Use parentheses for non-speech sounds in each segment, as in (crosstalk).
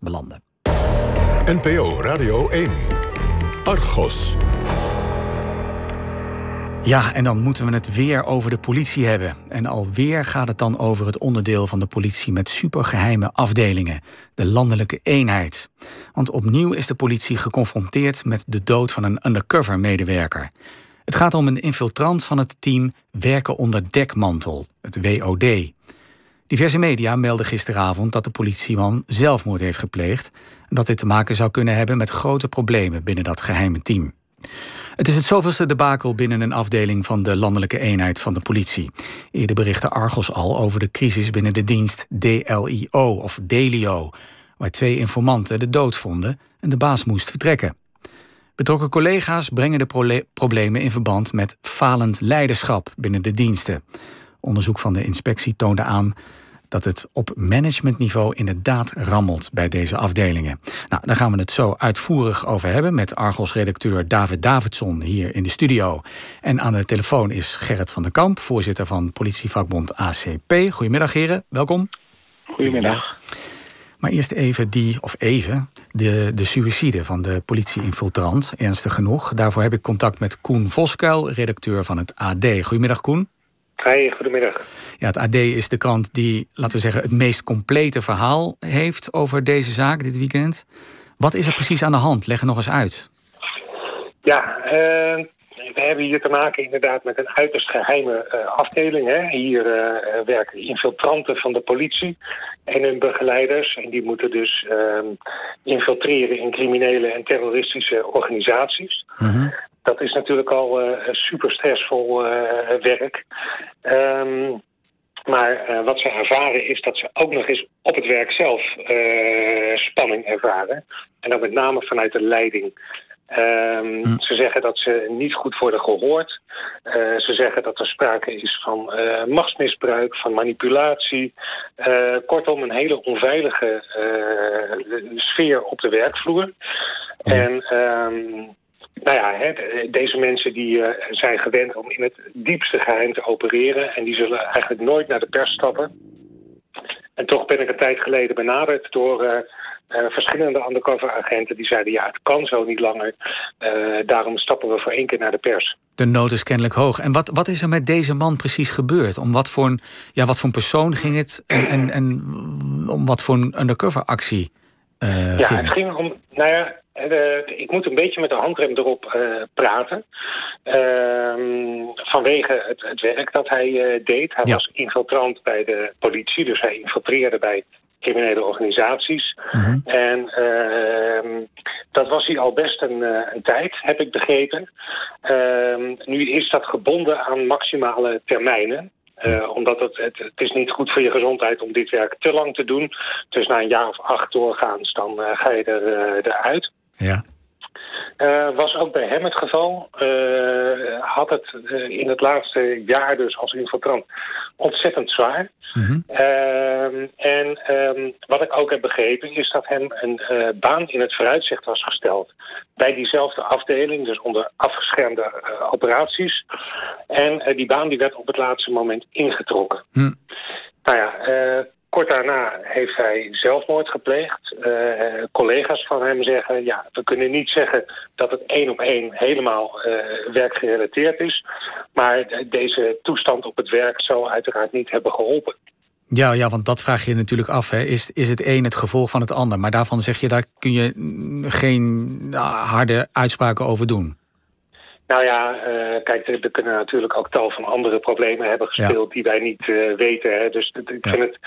belanden. NPO Radio 1. Argos. Ja, en dan moeten we het weer over de politie hebben. En alweer gaat het dan over het onderdeel van de politie met supergeheime afdelingen, de landelijke eenheid. Want opnieuw is de politie geconfronteerd met de dood van een undercover-medewerker. Het gaat om een infiltrant van het team Werken onder dekmantel, het WOD. Diverse media melden gisteravond dat de politieman zelfmoord heeft gepleegd en dat dit te maken zou kunnen hebben met grote problemen binnen dat geheime team. Het is het zoveelste debakel binnen een afdeling van de landelijke eenheid van de politie. Eerder berichtte Argos al over de crisis binnen de dienst DLIO of DELIO, waar twee informanten de dood vonden en de baas moest vertrekken. Betrokken collega's brengen de problemen in verband met falend leiderschap binnen de diensten. Onderzoek van de inspectie toonde aan dat het op managementniveau inderdaad rammelt bij deze afdelingen. Nou, daar gaan we het zo uitvoerig over hebben met Argos-redacteur David Davidson hier in de studio. En aan de telefoon is Gerrit van der Kamp, voorzitter van politievakbond ACP. Goedemiddag heren, welkom. Goedemiddag. Maar eerst even die, of even, de, de suïcide van de politie-infiltrant. Ernstig genoeg. Daarvoor heb ik contact met Koen Voskuil, redacteur van het AD. Goedemiddag Koen. Hi, goedemiddag. Ja, het AD is de krant die, laten we zeggen, het meest complete verhaal heeft over deze zaak dit weekend. Wat is er precies aan de hand? Leg er nog eens uit. Ja, uh, we hebben hier te maken inderdaad met een uiterst geheime uh, afdeling. Hè. Hier uh, werken infiltranten van de politie en hun begeleiders. En die moeten dus uh, infiltreren in criminele en terroristische organisaties. -huh. Dat is natuurlijk al super stressvol werk. Um, maar uh, wat ze ervaren is dat ze ook nog eens op het werk zelf uh, spanning ervaren. En dan met name vanuit de leiding. Um, hm. Ze zeggen dat ze niet goed worden gehoord. Uh, ze zeggen dat er sprake is van uh, machtsmisbruik, van manipulatie. Uh, kortom, een hele onveilige sfeer op de werkvloer. En um, nou ja, hè, deze mensen die zijn gewend om in het diepste geheim te opereren... en die zullen eigenlijk nooit naar de pers stappen. En toch ben ik een tijd geleden benaderd door uh, uh, verschillende undercover-agenten... die zeiden, ja, het kan zo niet langer. daarom stappen we voor één keer naar de pers. De nood is kennelijk hoog. En wat, wat is er met deze man precies gebeurd? Om wat voor een, ja, wat voor een persoon ging het? En, en, en om wat voor een undercover-actie ja, ging het? het ging om... Nou ja, uh, ik moet een beetje met de handrem erop uh, praten. Uh, vanwege het, het, werk dat hij uh, deed. Hij ja. was infiltrant bij de politie, dus hij infiltreerde bij criminele organisaties. Mm -hmm. En ehm, dat was hij al best een, een tijd, heb ik begrepen. Ehm, nu is dat gebonden aan maximale termijnen. Uh, omdat het, het, het, is niet goed voor je gezondheid om dit werk te lang te doen. Dus na een jaar of acht doorgaans, dan uh, ga je er, eruit. Ja. Uh, was ook bij hem het geval. Uh, had het uh, in het laatste jaar dus als infiltrant ontzettend zwaar. Mm -hmm. en um, wat ik ook heb begrepen is dat hem een baan in het vooruitzicht was gesteld. Bij diezelfde afdeling, dus onder afgeschermde operaties. En die baan die werd op het laatste moment ingetrokken. Mm. Nou ja, Kort daarna heeft hij zelfmoord gepleegd. Uh, collega's van hem zeggen... ja, we kunnen niet zeggen dat het één op één helemaal uh, werkgerelateerd is. Maar deze toestand op het werk zou uiteraard niet hebben geholpen. Ja, ja, want dat vraag je natuurlijk af. Hè. Is, is het een het gevolg van het ander? Maar daarvan zeg je, daar kun je geen harde uitspraken over doen. Nou ja, uh, kijk, er kunnen natuurlijk ook tal van andere problemen hebben gespeeld ja. die wij niet uh, weten. Hè. Dus ik vind het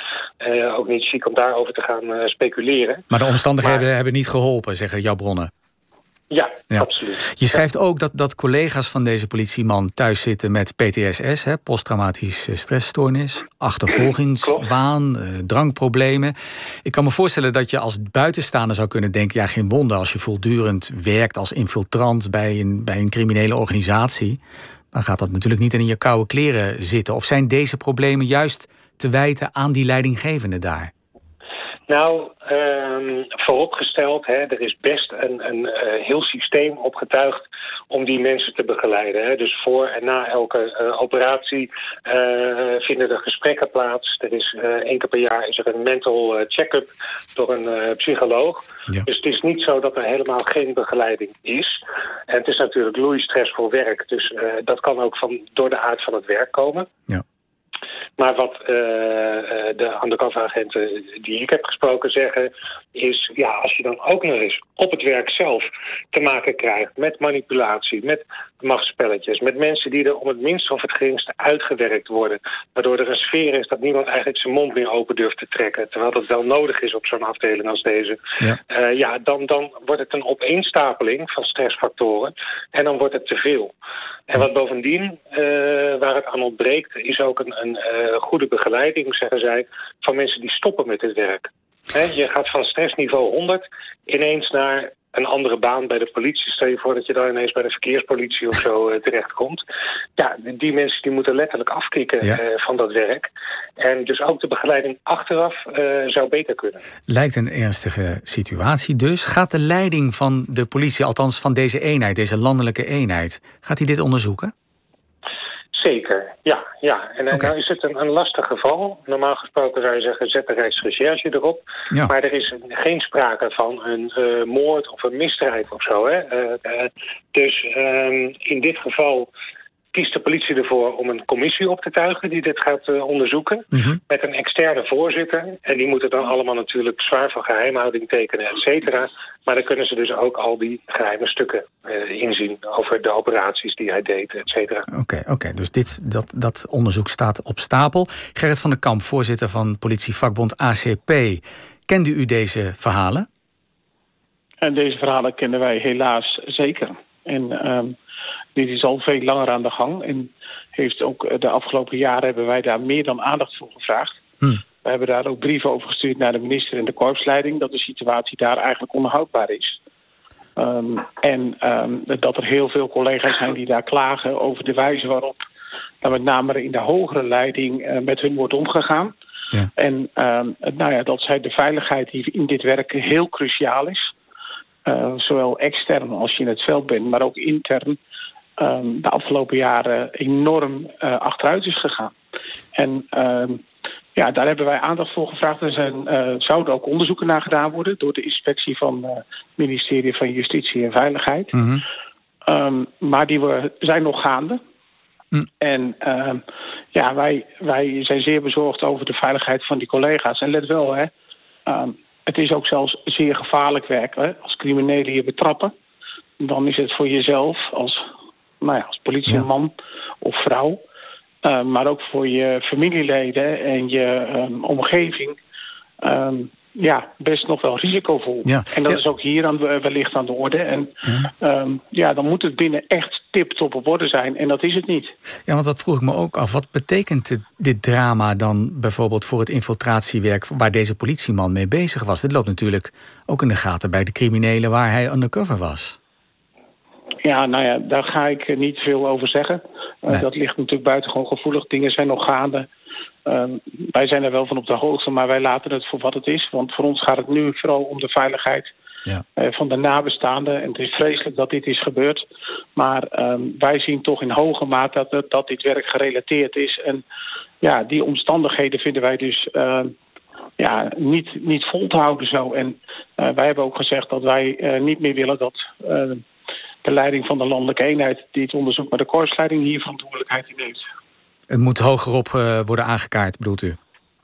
uh, ook niet chic om daarover te gaan speculeren. Maar de omstandigheden maar... hebben niet geholpen, zeggen jouw bronnen. Ja, ja, absoluut. Je schrijft ook dat, dat collega's van deze politieman thuis zitten met PTSS, hè, posttraumatisch stressstoornis, achtervolgingswaan, uh, drankproblemen. Ik kan me voorstellen dat je als buitenstaander zou kunnen denken: ja, geen wonder als je voortdurend werkt als infiltrant bij een, bij een criminele organisatie. Dan gaat dat natuurlijk niet in je koude kleren zitten. Of zijn deze problemen juist te wijten aan die leidinggevende daar? Nou, um, vooropgesteld, hè, er is best een, een uh, heel systeem opgetuigd om die mensen te begeleiden. Hè. Dus voor en na elke uh, operatie uh, vinden er gesprekken plaats. Er is één keer per jaar is er een mental check-up door een psycholoog. Ja. Dus het is niet zo dat er helemaal geen begeleiding is. En het is natuurlijk loeistress voor werk. Dus dat kan ook van, door de aard van het werk komen. Ja. Maar wat uh, de undercover-agenten die ik heb gesproken zeggen... is, ja, als je dan ook nog eens op het werk zelf te maken krijgt... met manipulatie, met machtsspelletjes... met mensen die er om het minste of het geringste uitgewerkt worden... waardoor er een sfeer is dat niemand eigenlijk zijn mond meer open durft te trekken... terwijl dat wel nodig is op zo'n afdeling als deze... Ja, uh, ja dan, dan wordt het een opeenstapeling van stressfactoren... en dan wordt het te veel. En wat bovendien, uh, waar het aan ontbreekt, is ook een, een uh, goede begeleiding, zeggen zij, van mensen die stoppen met het werk. He, je gaat van stressniveau 100 ineens naar een andere baan bij de politie. Stel je voor dat je dan ineens bij de verkeerspolitie of zo uh, (laughs) terechtkomt. Ja, die mensen die moeten letterlijk afkicken ja. uh, van dat werk. En dus ook de begeleiding achteraf uh, zou beter kunnen. Lijkt een ernstige situatie dus. Gaat de leiding van de politie, althans van deze eenheid, deze landelijke eenheid, gaat hij dit onderzoeken? Zeker, ja. ja. En okay. nou is het een, een, lastig geval. Normaal gesproken zou je zeggen, zet de Rijksrecherche erop. Ja. Maar er is geen sprake van een uh, moord of een misdrijf of zo. Hè? Uh, uh, dus um, in dit geval kiest de politie ervoor om een commissie op te tuigen die dit gaat uh, onderzoeken. Mm -hmm. Met een externe voorzitter. En die moeten dan allemaal natuurlijk zwaar van geheimhouding tekenen, et cetera. Maar dan kunnen ze dus ook al die geheime stukken uh, inzien over de operaties die hij deed, et cetera. Oké, okay, oké. Okay. dus dit, dat, dat onderzoek staat op stapel. Gerrit van der Kamp, voorzitter van politievakbond ACP. Kende u deze verhalen? En deze verhalen kennen wij helaas zeker. En um, dit is al veel langer aan de gang. En heeft ook de afgelopen jaren hebben wij daar meer dan aandacht voor gevraagd. Hm. We hebben daar ook brieven over gestuurd naar de minister en de korpsleiding... dat de situatie daar eigenlijk onhoudbaar is. Um, en um, dat er heel veel collega's zijn die daar klagen over de wijze waarop... Nou, met name in de hogere leiding uh, met hun wordt omgegaan. Ja. En um, nou ja, dat zij de veiligheid die in dit werk heel cruciaal is... Uh, zowel extern als je in het veld bent, maar ook intern um, de afgelopen jaren enorm uh, achteruit is gegaan. En um, ja, daar hebben wij aandacht voor gevraagd. Er zijn, uh, zouden ook onderzoeken naar gedaan worden door de inspectie van uh, het ministerie van Justitie en Veiligheid. Mm -hmm. um, maar die we, zijn nog gaande. Mm. En ja, wij, wij zijn zeer bezorgd over de veiligheid van die collega's. En let wel, hè, het is ook zelfs zeer gevaarlijk werk. Hè? Als criminelen je betrappen, dan is het voor jezelf als nou ja, als politieman ja. of vrouw. Uh, maar ook voor je familieleden en je um, omgeving. Um, ja, best nog wel risicovol. Ja. En dat ja. is ook hier aan, wellicht aan de orde. En ja. Um, ja, dan moet het binnen echt tip-top op orde zijn. En dat is het niet. Ja, want dat vroeg ik me ook af. Wat betekent dit drama dan bijvoorbeeld voor het infiltratiewerk... waar deze politieman mee bezig was? Dit loopt natuurlijk ook in de gaten bij de criminelen waar hij undercover was. Ja, nou ja, daar ga ik niet veel over zeggen. Nee. Dat ligt natuurlijk buitengewoon gevoelig. Dingen zijn nog gaande. Uh, wij zijn er wel van op de hoogte, maar wij laten het voor wat het is. Want voor ons gaat het nu vooral om de veiligheid ja. uh, van de nabestaanden. En het is vreselijk dat dit is gebeurd. Maar um, wij zien toch in hoge mate dat, dat dit werk gerelateerd is. En ja, die omstandigheden vinden wij dus ja, niet, niet vol te houden zo. En wij hebben ook gezegd dat wij niet meer willen dat de leiding van de landelijke eenheid die het onderzoek met de korpsleiding hier verantwoordelijkheid in heeft. Het moet hogerop uh, worden aangekaart, bedoelt u?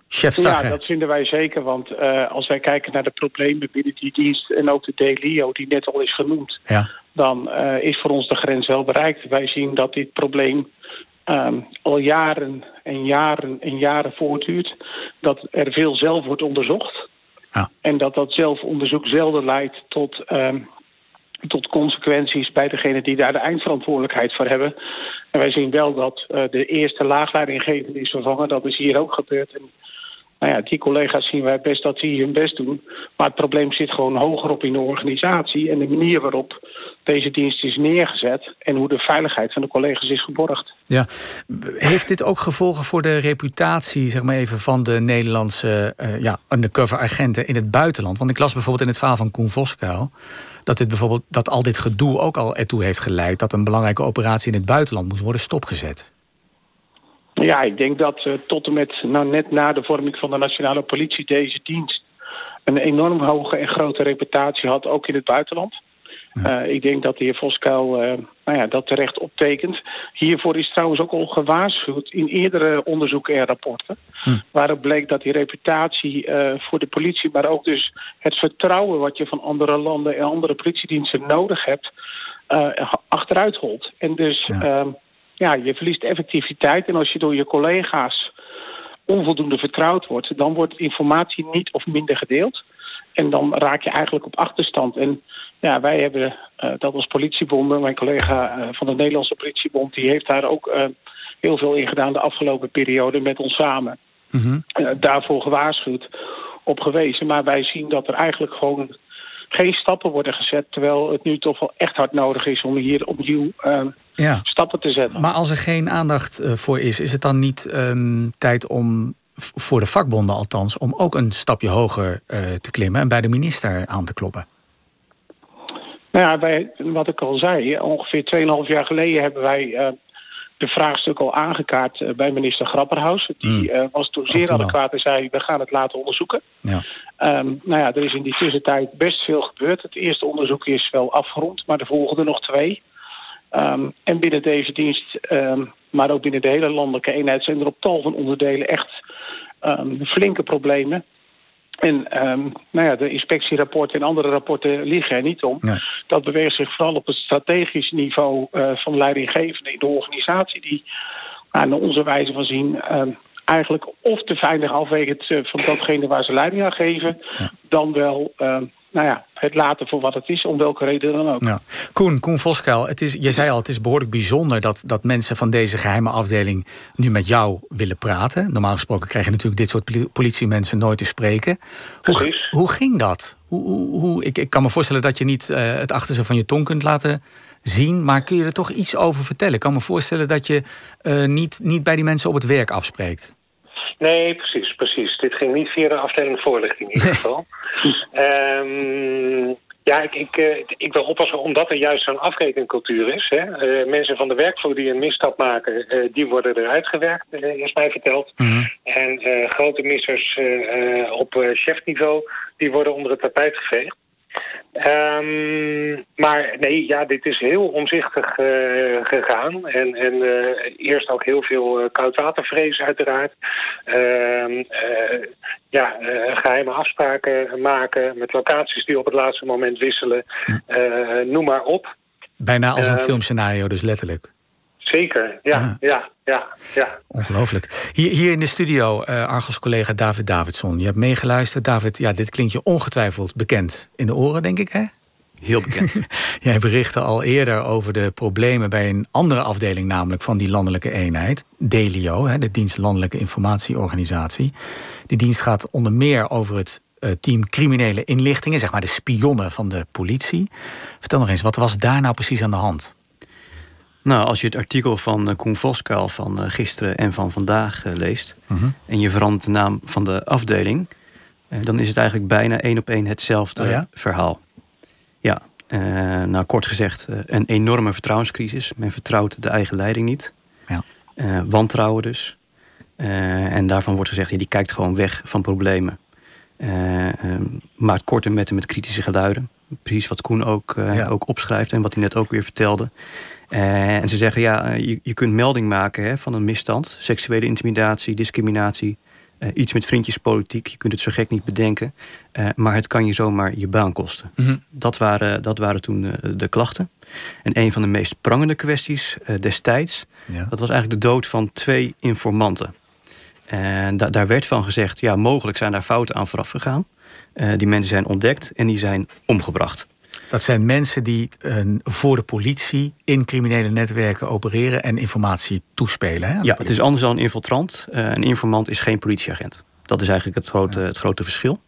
Chef. Ja, dat vinden wij zeker. Want uh, als wij kijken naar de problemen binnen die dienst... en ook de DLIO, die net al is genoemd... Ja. dan uh, is voor ons de grens wel bereikt. Wij zien dat dit probleem um, al jaren en jaren en jaren voortduurt. Dat er veel zelf wordt onderzocht. Ja. En dat dat zelfonderzoek zelden leidt tot... Um, tot consequenties bij degene die daar de eindverantwoordelijkheid voor hebben. En wij zien wel dat uh, de eerste laagleidinggevende is vervangen. Dat is hier ook gebeurd. En, nou ja, die collega's zien wij best dat die hun best doen. Maar het probleem zit gewoon hoger op in de organisatie. En de manier waarop deze dienst is neergezet en hoe de veiligheid van de collega's is geborgd. Ja, heeft dit ook gevolgen voor de reputatie, zeg maar even, van de Nederlandse uh, ja, undercover agenten in het buitenland? Want ik las bijvoorbeeld in het verhaal van Koen Voskuil dat dit bijvoorbeeld dat al dit gedoe ook al ertoe heeft geleid dat een belangrijke operatie in het buitenland moest worden stopgezet. Ja, ik denk dat uh, tot en met nou, net na de vorming van de nationale politie deze dienst een enorm hoge en grote reputatie had, ook in het buitenland. Uh, ik denk dat de heer Voskuil uh, nou ja, dat terecht optekent. Hiervoor is trouwens ook al gewaarschuwd in eerdere onderzoeken en rapporten. Hm. Waaruit bleek dat die reputatie uh, voor de politie, maar ook dus het vertrouwen wat je van andere landen en andere politiediensten nodig hebt, achteruit holt. En dus ja. Ja, je verliest effectiviteit. En als je door je collega's onvoldoende vertrouwd wordt, dan wordt informatie niet of minder gedeeld. En dan raak je eigenlijk op achterstand. En ja, wij hebben uh, dat als politiebond, mijn collega uh, van de Nederlandse politiebond, die heeft daar ook uh, heel veel in gedaan de afgelopen periode met ons samen. Mm -hmm. daarvoor gewaarschuwd, op gewezen. Maar wij zien dat er eigenlijk gewoon geen stappen worden gezet. Terwijl het nu toch wel echt hard nodig is om hier opnieuw ja. stappen te zetten. Maar als er geen aandacht voor is, is het dan niet um, tijd om voor de vakbonden althans, om ook een stapje hoger uh, te klimmen en bij de minister aan te kloppen? Nou ja, wij, wat ik al zei, ongeveer 2,5 jaar geleden hebben wij uh, de vraagstuk al aangekaart uh, bij minister Grapperhaus. Die mm. was toen zeer adequaat en zei, we gaan het laten onderzoeken. Ja. Um, nou ja, er is in die tussentijd best veel gebeurd. Het eerste onderzoek is wel afgerond, maar er volgen er nog twee. Um, en binnen deze dienst, um, maar ook binnen de hele landelijke eenheid... zijn er op tal van onderdelen echt flinke problemen. En nou ja, de inspectierapporten en andere rapporten liggen er niet om. Dat beweegt zich vooral op het strategisch niveau uh, van leidinggevenden in de organisatie... die uh, naar onze wijze van zien eigenlijk of te veilig afwegend uh, van datgene waar ze leiding aan geven... Ja. dan wel nou ja, het laten voor wat het is, om welke reden dan ook. Ja. Koen, Koen Voskuil, het is, je zei al, het is behoorlijk bijzonder dat, dat mensen van deze geheime afdeling nu met jou willen praten. Normaal gesproken krijg je natuurlijk dit soort politiemensen nooit te spreken. Hoe, hoe ging dat? Hoe, hoe, hoe, ik, ik kan me voorstellen dat je niet uh, het achterste van je tong kunt laten zien, maar kun je er toch iets over vertellen? Ik kan me voorstellen dat je uh, niet, niet bij die mensen op het werk afspreekt. Nee, precies, precies. Dit ging niet via de afdeling voorlichting in ieder geval. um, ja, ik, ik, uh, ik wil oppassen omdat er juist zo'n afrekencultuur is. Hè. Uh, mensen van de werkvloer die een misstap maken, uh, die worden eruit gewerkt, is mij verteld. Mm -hmm. En grote missers op chefniveau, die worden onder het tapijt geveegd. Um, maar nee, ja, dit is heel omzichtig uh, gegaan. En, en uh, eerst ook heel veel uh, koudwatervrees uiteraard. Uh, ja, geheime afspraken maken met locaties die op het laatste moment wisselen. noem maar op. Bijna als een ehm, filmscenario dus letterlijk. Zeker, ja, ja, ja, ja. ja. Ongelooflijk. Hier, hier in de studio, uh, Argos-collega David Davidson. Je hebt meegeluisterd. David, ja, dit klinkt je ongetwijfeld bekend in de oren, denk ik, hè? Heel bekend. (laughs) Jij berichtte al eerder over de problemen bij een andere afdeling, namelijk van die landelijke eenheid, DELIO, de Dienst Landelijke Informatieorganisatie. Die dienst gaat onder meer over het uh, team criminele inlichtingen, zeg maar de spionnen van de politie. Vertel nog eens, wat was daar nou precies aan de hand? Nou, als je het artikel van uh, Koen Voskuil van uh, gisteren en van vandaag uh, leest... Uh -huh. en je verandert de naam van de afdeling... dan is het eigenlijk bijna één op één hetzelfde oh ja? verhaal. Ja, nou kort gezegd, een enorme vertrouwenscrisis. Men vertrouwt de eigen leiding niet. Ja. wantrouwen dus. en daarvan wordt gezegd, ja, die kijkt gewoon weg van problemen. maakt korte metten met kritische geluiden. Precies wat Koen ook, ja. ook opschrijft en wat hij net ook weer vertelde. Uh, en ze zeggen, ja, je, je kunt melding maken hè, van een misstand. Seksuele intimidatie, discriminatie, uh, iets met vriendjespolitiek. Je kunt het zo gek niet bedenken. Maar het kan je zomaar je baan kosten. Mm -hmm. dat, waren, dat waren toen de klachten. En een van de meest prangende kwesties destijds... Ja. dat was eigenlijk de dood van twee informanten. En da daar werd van gezegd, ja, mogelijk zijn daar fouten aan vooraf gegaan. die mensen zijn ontdekt en die zijn omgebracht. Dat zijn mensen die uh, voor de politie in criminele netwerken opereren en informatie toespelen. Hè, ja, het is anders dan een infiltrant. Uh, een informant is geen politieagent. Dat is eigenlijk het grote, ja. het grote verschil.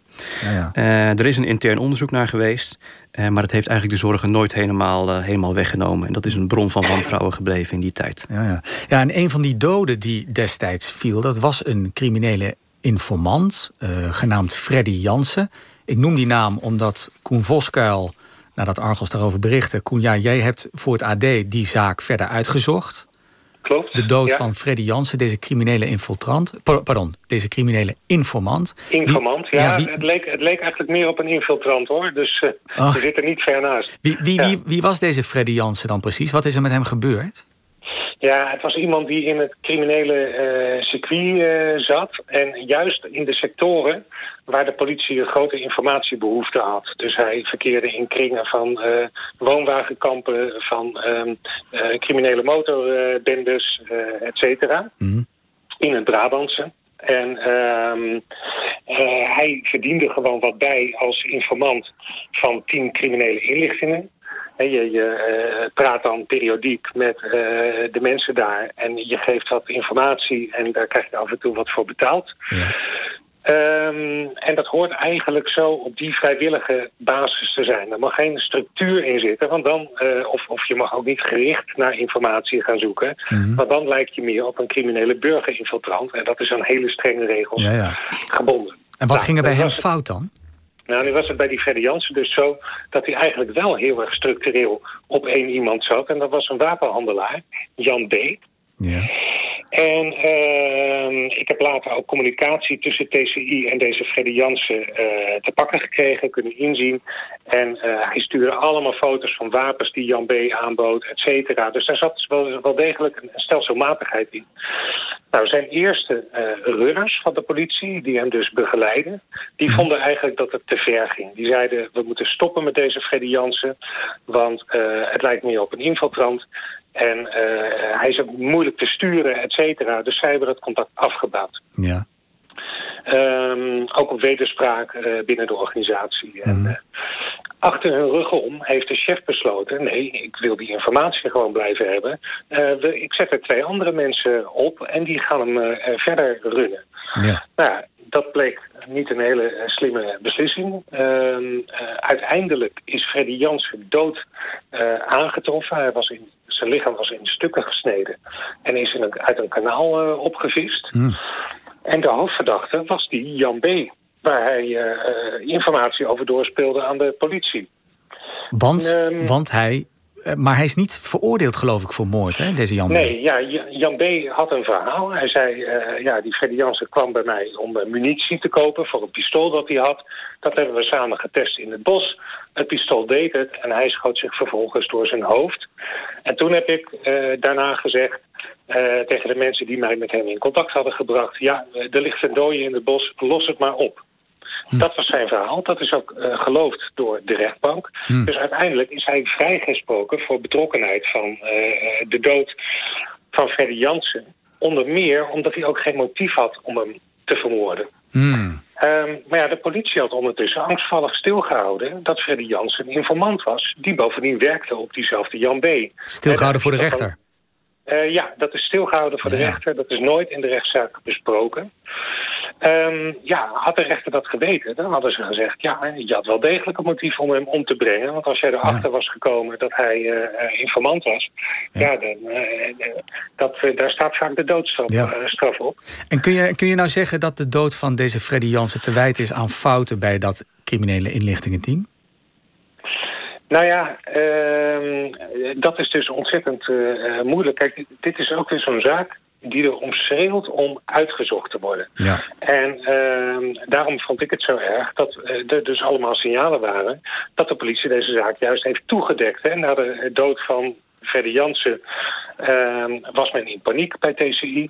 Ja, ja. Uh, er is een intern onderzoek naar geweest. Uh, maar het heeft eigenlijk de zorgen nooit helemaal, uh, helemaal weggenomen. En dat is een bron van wantrouwen gebleven in die tijd. Ja, ja. ja, en een van die doden die destijds viel... dat was een criminele informant, genaamd Freddy Jansen. Ik noem die naam omdat Koen Voskuil nadat Argos daarover berichtte. Koen, ja, jij hebt voor het AD die zaak verder uitgezocht. Klopt. De dood van Freddy Jansen, deze criminele infiltrant. Pardon, deze criminele informant. Informant, ja. het, leek, het leek eigenlijk meer op een infiltrant hoor. Dus uh, we zitten niet ver naast. Wie, wie, wie, wie was deze Freddy Jansen dan precies? Wat is er met hem gebeurd? Ja, het was iemand die in het criminele uh, circuit uh, zat. En juist in de sectoren waar de politie een grote informatiebehoefte had. Dus hij verkeerde in kringen van uh, woonwagenkampen, van um, criminele motorbendes, et cetera. Mm. In het Brabantse. En uh, uh, hij verdiende gewoon wat bij als informant van tien criminele inlichtingen. Je, je uh, praat dan periodiek met uh, de mensen daar en je geeft wat informatie en daar krijg je af en toe wat voor betaald. Ja. Um, en dat hoort eigenlijk zo op die vrijwillige basis te zijn. Er mag geen structuur in zitten, want dan, uh, of, of je mag ook niet gericht naar informatie gaan zoeken. Mm -hmm. Want dan lijkt je meer op een criminele burgerinfiltrant. En dat is aan hele strenge regels ja, ja. gebonden. En wat nou, ging er bij hem fout dan? Nou, nu was het bij die Freddy Jansen dus zo dat hij eigenlijk wel heel erg structureel op één iemand zat. En dat was een wapenhandelaar, Jan B. Ja. En uh, ik heb later ook communicatie tussen TCI en deze Freddy Jansen uh, te pakken gekregen, kunnen inzien. En uh, hij stuurde allemaal foto's van wapens die Jan B. aanbood, et cetera. Dus daar zat wel, wel degelijk een stelselmatigheid in. Nou, zijn eerste uh, runners van de politie, die hem dus begeleiden... die mhm. vonden eigenlijk dat het te ver ging. Die zeiden, we moeten stoppen met deze Freddy Jansen... want het lijkt meer op een infiltrant... En uh, hij is ook moeilijk te sturen, et cetera. Dus zij hebben dat contact afgebouwd. Ja. Um, ook op wederspraak uh, binnen de organisatie. Mm. En uh, achter hun rug om heeft de chef besloten... nee, ik wil die informatie gewoon blijven hebben. We, ik zet er twee andere mensen op en die gaan hem verder runnen. Ja. Nou, dat bleek niet een hele slimme beslissing. Uh, uiteindelijk is Freddy Jansen dood uh, aangetroffen. Hij was in zijn lichaam was in stukken gesneden en is in een, uit een kanaal uh, opgevist. Hmm. En de hoofdverdachte was die Jan B., waar hij uh, informatie over doorspeelde aan de politie. Want, um, want hij maar hij is niet veroordeeld, geloof ik, voor moord, hè, deze Jan B. Nee, ja, Jan B. had een verhaal. Hij zei, uh, ja, die Freddy Jansen kwam bij mij om munitie te kopen voor een pistool dat hij had. Dat hebben we samen getest in het bos. Het pistool deed het en hij schoot zich vervolgens door zijn hoofd. En toen heb ik daarna gezegd tegen de mensen die mij met hem in contact hadden gebracht... ja, er ligt een dode in het bos, los het maar op. Hm. Dat was zijn verhaal. Dat is ook uh, geloofd door de rechtbank. Hm. Dus uiteindelijk is hij vrijgesproken voor betrokkenheid van uh, de dood van Freddy Jansen. Onder meer omdat hij ook geen motief had om hem te vermoorden. Mm. Um, maar ja, de politie had ondertussen angstvallig stilgehouden dat Freddy Jansen een informant was, die bovendien werkte op diezelfde Jan B. Stilgehouden voor de rechter? Uh, ja, dat is stilgehouden voor ja. de rechter. Dat is nooit in de rechtszaak besproken. Um, ja, had de rechter dat geweten, dan hadden ze gezegd... ja, je had wel degelijk een motief om hem om te brengen. Want als jij erachter ja. was gekomen dat hij uh, informant was... ja, ja dan, uh, dat, daar staat vaak de doodstraf op. En kun je, kun je nou zeggen dat de dood van deze Freddy Jansen... te wijten is aan fouten bij dat criminele inlichtingenteam? Nou ja, uh, dat is dus ontzettend uh, moeilijk. Kijk, dit is ook weer zo'n zaak die er om schreeuwt om uitgezocht te worden. Ja. En uh, daarom vond ik het zo erg dat uh, er dus allemaal signalen waren... dat de politie deze zaak juist heeft toegedekt. Hè, na de dood van Freddy Jansen uh, was men in paniek bij TCI.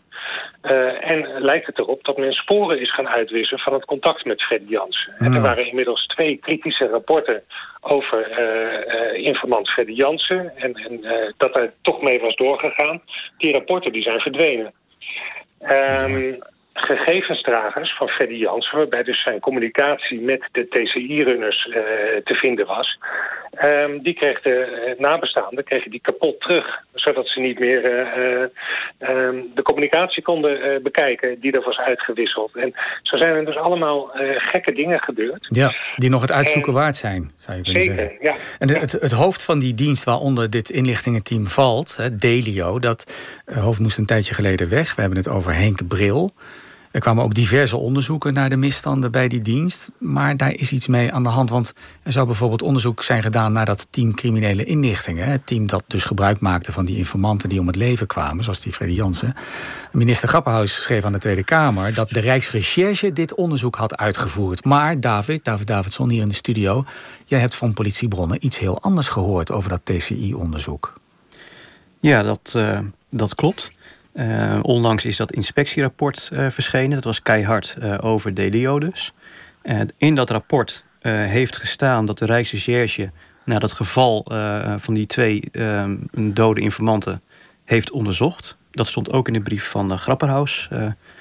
Uh, en lijkt het erop dat men sporen is gaan uitwissen van het contact met Freddy Jansen. En er waren inmiddels twee kritische rapporten over uh, informant Freddy Jansen. En, en dat er toch mee was doorgegaan. Die rapporten die zijn verdwenen. Um, gegevensdragers van Freddy Jansen... waarbij dus zijn communicatie met de TCI-runners uh, te vinden was... Ehm, die kreeg de nabestaanden kregen die kapot terug. Zodat ze niet meer ehm, de communicatie konden bekijken die er was uitgewisseld. En zo zijn er dus allemaal gekke dingen gebeurd. Ja, die nog het uitzoeken waard zijn, zou je kunnen zeker, zeggen. Ja. En het, het hoofd van die dienst waaronder dit inlichtingenteam valt, hè, Delio, dat hoofd moest een tijdje geleden weg. We hebben het over Henk Bril. Er kwamen ook diverse onderzoeken naar de misstanden bij die dienst. Maar daar is iets mee aan de hand. Want er zou bijvoorbeeld onderzoek zijn gedaan naar dat team criminele inlichtingen. Het team dat dus gebruik maakte van die informanten die om het leven kwamen, zoals die Freddy Jansen. Minister Grappenhuis schreef aan de Tweede Kamer dat de Rijksrecherche dit onderzoek had uitgevoerd. Maar David, David Davidson hier in de studio, jij hebt van politiebronnen iets heel anders gehoord over dat TCI-onderzoek. Ja, dat, uh, dat klopt. Uh, onlangs is dat inspectierapport uh, verschenen. Dat was keihard uh, over DLO dus. in dat rapport heeft gestaan dat de Rijksrecherche... na dat geval van die twee dode informanten heeft onderzocht. Dat stond ook in de brief van Grapperhaus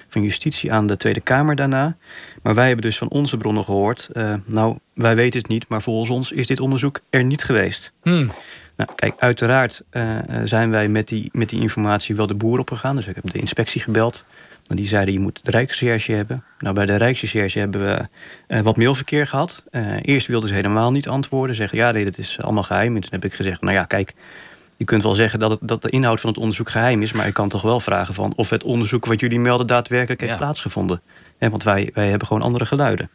van Justitie aan de Tweede Kamer daarna. Maar wij hebben dus van onze bronnen gehoord... nou, wij weten het niet, maar volgens ons is dit onderzoek er niet geweest. Hmm. Nou, kijk, uiteraard uh, zijn wij met die, met die informatie wel de boer opgegaan. Dus ik heb de inspectie gebeld. Die zeiden, je moet de Rijksrecherche hebben. Nou, bij de Rijksrecherche hebben we uh, wat mailverkeer gehad. eerst wilden ze helemaal niet antwoorden. Zeggen, ja, nee, dat is allemaal geheim. En toen heb ik gezegd, nou ja, kijk... Je kunt wel zeggen dat, het, dat de inhoud van het onderzoek geheim is... maar ik kan toch wel vragen van of het onderzoek wat jullie melden... daadwerkelijk heeft ja. plaatsgevonden. want wij, wij hebben gewoon andere geluiden.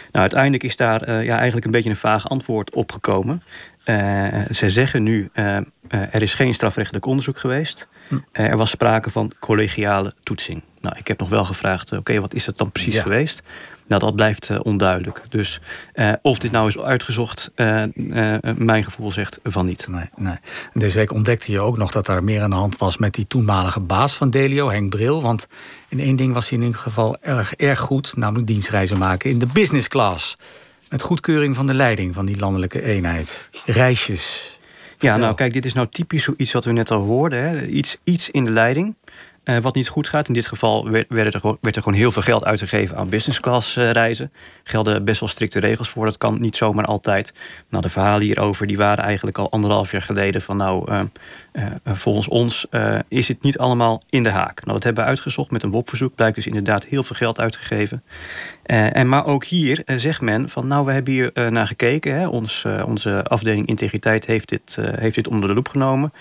Nou, uiteindelijk is daar ja, eigenlijk een beetje een vaag antwoord op gekomen. Uh, ze zeggen nu, uh, uh, er is geen strafrechtelijk onderzoek geweest. Hm. er was sprake van collegiale toetsing. Nou, ik heb nog wel gevraagd, oké, wat is het dan precies ja. geweest? Nou, dat blijft onduidelijk. Dus of dit nou is uitgezocht, mijn gevoel zegt van niet. Nee, nee. Deze week ontdekte je ook nog dat er meer aan de hand was... met die toenmalige baas van Delio, Henk Bril. Want in één ding was hij in ieder geval erg, erg goed... namelijk dienstreizen maken in de business class... Met goedkeuring van de leiding van die landelijke eenheid. Reisjes. Ja, nou kijk, dit is nou typisch zoiets wat we net al hoorden. Hè. Iets, iets in de leiding. Uh, wat niet goed gaat. In dit geval werd, er, er, gewoon heel veel geld uitgegeven aan business class uh, reizen. Gelden best wel strikte regels voor. Dat kan niet zomaar altijd. Nou, de verhalen hierover die waren eigenlijk al anderhalf jaar geleden. Van nou, uh, volgens ons is het niet allemaal in de haak. Nou, dat hebben we uitgezocht met een WOP-verzoek. Blijkt dus inderdaad heel veel geld uitgegeven. en, maar ook hier zegt men van nou, we hebben hier naar gekeken. Hè. Ons, onze afdeling integriteit heeft dit, heeft dit onder de loep genomen.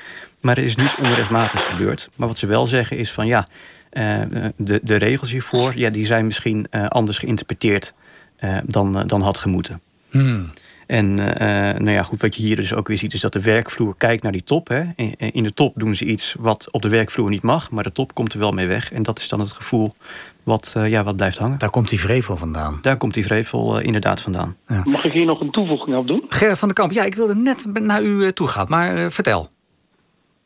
Maar er is niets onrechtmatigs gebeurd. Maar wat ze wel zeggen is van ja, uh, de, de regels hiervoor ja, die zijn misschien uh, anders geïnterpreteerd uh, dan, dan had gemoeten. Hmm. En nou ja, goed, wat je hier dus ook weer ziet, is dat de werkvloer kijkt naar die top. Hè. In, in de top doen ze iets wat op de werkvloer niet mag, maar de top komt er wel mee weg. En dat is dan het gevoel wat, ja, wat blijft hangen. Daar komt die vrevel vandaan. Daar komt die vrevel inderdaad vandaan. Ja. Mag ik hier nog een toevoeging op doen? Gerrit van den Kamp, ja, ik wilde net naar u toe gaan, maar vertel.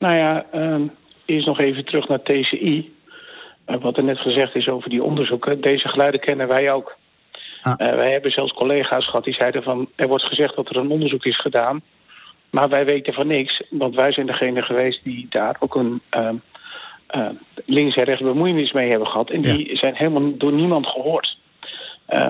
Nou ja, uh, eerst nog even terug naar TCI. Uh, wat er net gezegd is over die onderzoeken. Deze geluiden kennen wij ook. Ah. Uh, wij hebben zelfs collega's gehad die zeiden van... er wordt gezegd dat er een onderzoek is gedaan. Maar wij weten van niks. Want wij zijn degene geweest die daar ook een links en rechts bemoeienis mee hebben gehad. En die zijn helemaal door niemand gehoord.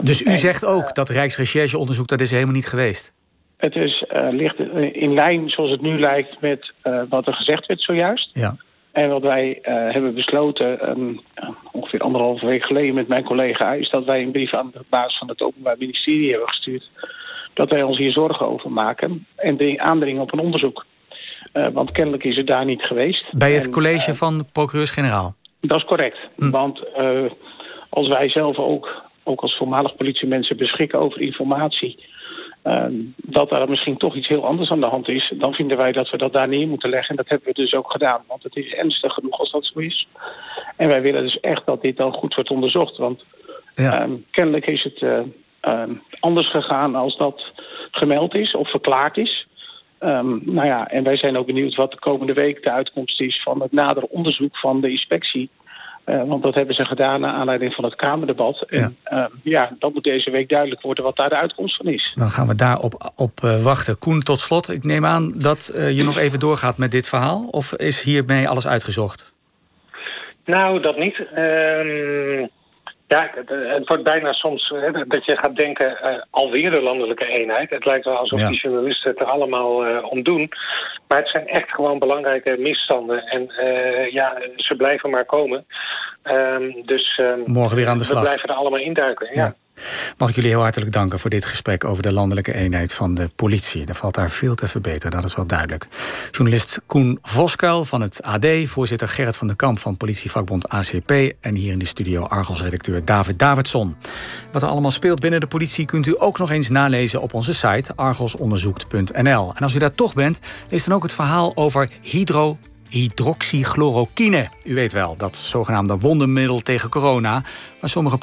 dus u en, zegt ook dat Rijksrechercheonderzoek... dat is helemaal niet geweest? Het is, uh, ligt in lijn zoals het nu lijkt met uh, wat er gezegd werd zojuist. Ja. En wat wij uh, hebben besloten, um, ongeveer anderhalve week geleden met mijn collega, is dat wij een brief aan de baas van het Openbaar Ministerie hebben gestuurd. Dat wij ons hier zorgen over maken en aandringen op een onderzoek. want kennelijk is het daar niet geweest. Bij het en, college van procureurs-generaal? Dat is correct. Hm. Want als wij zelf ook, ook als voormalig politiemensen beschikken over informatie uh, dat er misschien toch iets heel anders aan de hand is... dan vinden wij dat we dat daar neer moeten leggen. En dat hebben we dus ook gedaan, want het is ernstig genoeg als dat zo is. En wij willen dus echt dat dit dan goed wordt onderzocht. Want ja. uh, kennelijk is het uh, anders gegaan als dat gemeld is of verklaard is. Um, nou ja, en wij zijn ook benieuwd wat de komende week de uitkomst is... van het nader onderzoek van de inspectie... Uh, want dat hebben ze gedaan naar aanleiding van het Kamerdebat. En ja. Uh, ja, dan moet deze week duidelijk worden wat daar de uitkomst van is. Dan gaan we daarop op, uh, wachten. Koen, tot slot, ik neem aan dat je nog even doorgaat met dit verhaal. Of is hiermee alles uitgezocht? Nou, dat niet. Um, Ja, het, wordt bijna soms hè, dat je gaat denken, uh, alweer de landelijke eenheid. Het lijkt wel alsof die journalisten het er allemaal uh, om doen. Maar het zijn echt gewoon belangrijke misstanden. En uh, ja, ze blijven maar komen. Ehm, dus ehm, morgen weer aan de slag. We blijven er allemaal induiken. ja. ja. Mag ik jullie heel hartelijk danken voor dit gesprek over de landelijke eenheid van de politie. Er valt daar veel te verbeteren, dat is wel duidelijk. Journalist Koen Voskuil van het AD, voorzitter Gerrit van den Kamp van politievakbond ACP en hier in de studio Argos-redacteur David Davidson. Wat er allemaal speelt binnen de politie kunt u ook nog eens nalezen op onze site argosonderzoekt.nl. En als u daar toch bent, lees dan ook het verhaal over hydro hydroxychloroquine. U weet wel, dat zogenaamde wondermiddel tegen corona... waar sommige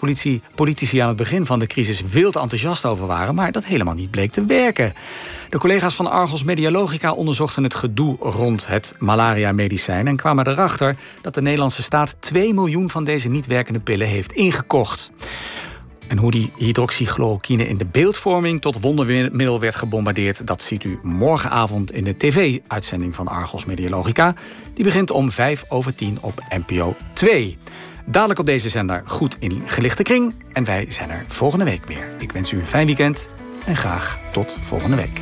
politici aan het begin van de crisis veel te enthousiast over waren... maar dat helemaal niet bleek te werken. De collega's van Argos Medialogica onderzochten het gedoe rond het malaria-medicijn... en kwamen erachter dat de Nederlandse staat 2 miljoen van deze niet werkende pillen heeft ingekocht. En hoe die hydroxychloroquine in de beeldvorming tot wondermiddel werd gebombardeerd, dat ziet u morgenavond in de tv-uitzending van Argos Mediologica. Die begint om 5 over 10 op NPO 2. Dadelijk op deze zender goed in gelichte kring. En wij zijn er volgende week weer. Ik wens u een fijn weekend en graag tot volgende week.